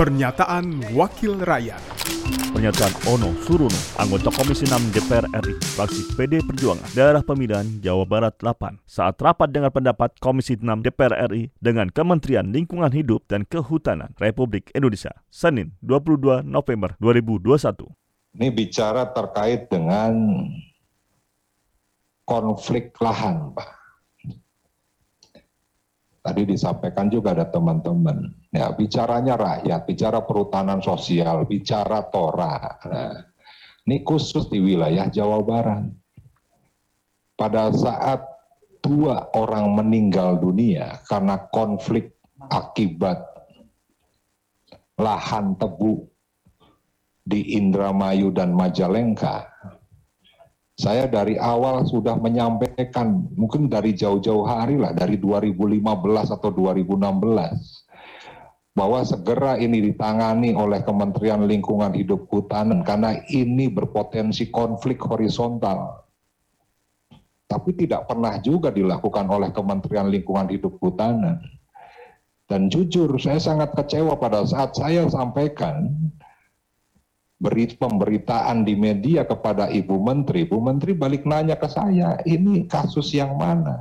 Pernyataan Wakil Rakyat Pernyataan Ono Suruno, anggota Komisi 6 DPR RI, fraksi PD Perjuangan, daerah pemilihan Jawa Barat 8, saat rapat dengan pendapat Komisi 6 DPR RI dengan Kementerian Lingkungan Hidup dan Kehutanan Republik Indonesia, Senin 22 November 2021. Ini bicara terkait dengan konflik lahan, Pak. Tadi disampaikan juga ada teman-teman. Ya, bicaranya rakyat, bicara perhutanan sosial, bicara Tora. Nah, ini khusus di wilayah Jawa Barat. Pada saat dua orang meninggal dunia karena konflik akibat lahan tebu di Indramayu dan Majalengka, saya dari awal sudah menyampaikan, mungkin dari jauh-jauh hari lah, dari 2015 atau 2016, bahwa segera ini ditangani oleh Kementerian Lingkungan Hidup Hutanan karena ini berpotensi konflik horizontal. Tapi tidak pernah juga dilakukan oleh Kementerian Lingkungan Hidup Hutanan. Dan jujur, saya sangat kecewa pada saat saya sampaikan beri pemberitaan di media kepada Ibu Menteri, Ibu Menteri balik nanya ke saya, ini kasus yang mana?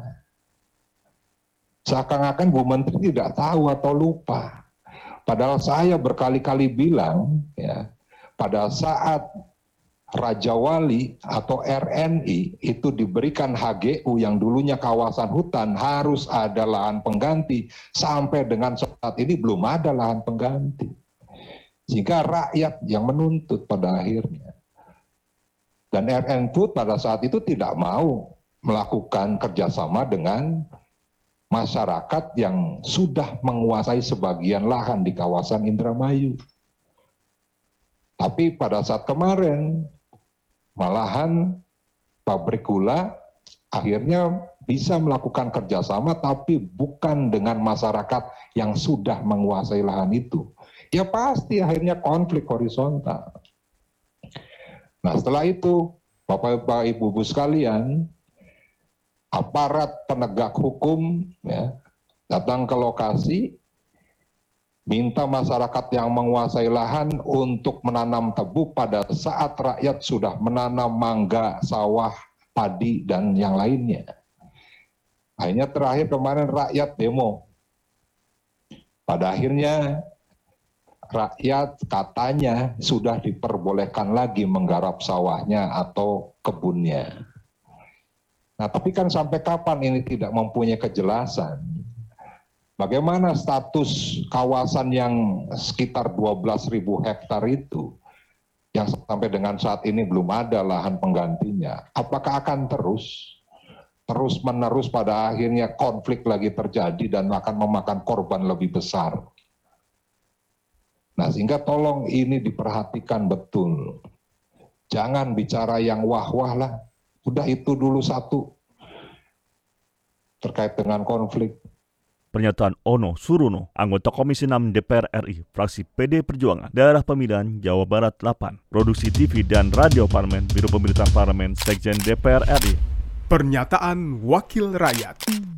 Seakan-akan Bu Menteri tidak tahu atau lupa. Padahal saya berkali-kali bilang, ya, pada saat Raja Wali atau RNI itu diberikan HGU yang dulunya kawasan hutan harus ada lahan pengganti sampai dengan saat ini belum ada lahan pengganti. Sehingga rakyat yang menuntut pada akhirnya. Dan RN Food pada saat itu tidak mau melakukan kerjasama dengan masyarakat yang sudah menguasai sebagian lahan di kawasan Indramayu. Tapi pada saat kemarin, malahan pabrik gula akhirnya bisa melakukan kerjasama tapi bukan dengan masyarakat yang sudah menguasai lahan itu ya pasti akhirnya konflik horizontal. Nah setelah itu, Bapak-Bapak Ibu-Ibu sekalian, aparat penegak hukum ya, datang ke lokasi, minta masyarakat yang menguasai lahan untuk menanam tebu pada saat rakyat sudah menanam mangga, sawah, padi, dan yang lainnya. Akhirnya terakhir kemarin rakyat demo. Pada akhirnya rakyat katanya sudah diperbolehkan lagi menggarap sawahnya atau kebunnya. Nah, tapi kan sampai kapan ini tidak mempunyai kejelasan? Bagaimana status kawasan yang sekitar 12.000 hektar itu yang sampai dengan saat ini belum ada lahan penggantinya? Apakah akan terus terus menerus pada akhirnya konflik lagi terjadi dan akan memakan korban lebih besar? Nah, sehingga tolong ini diperhatikan betul. Jangan bicara yang wah-wah lah. Udah itu dulu satu terkait dengan konflik. Pernyataan Ono Suruno, anggota Komisi 6 DPR RI, fraksi PD Perjuangan, daerah pemilihan Jawa Barat 8, produksi TV dan radio Parlemen, Biro Pemerintahan Parlemen, Sekjen DPR RI. Pernyataan Wakil Rakyat.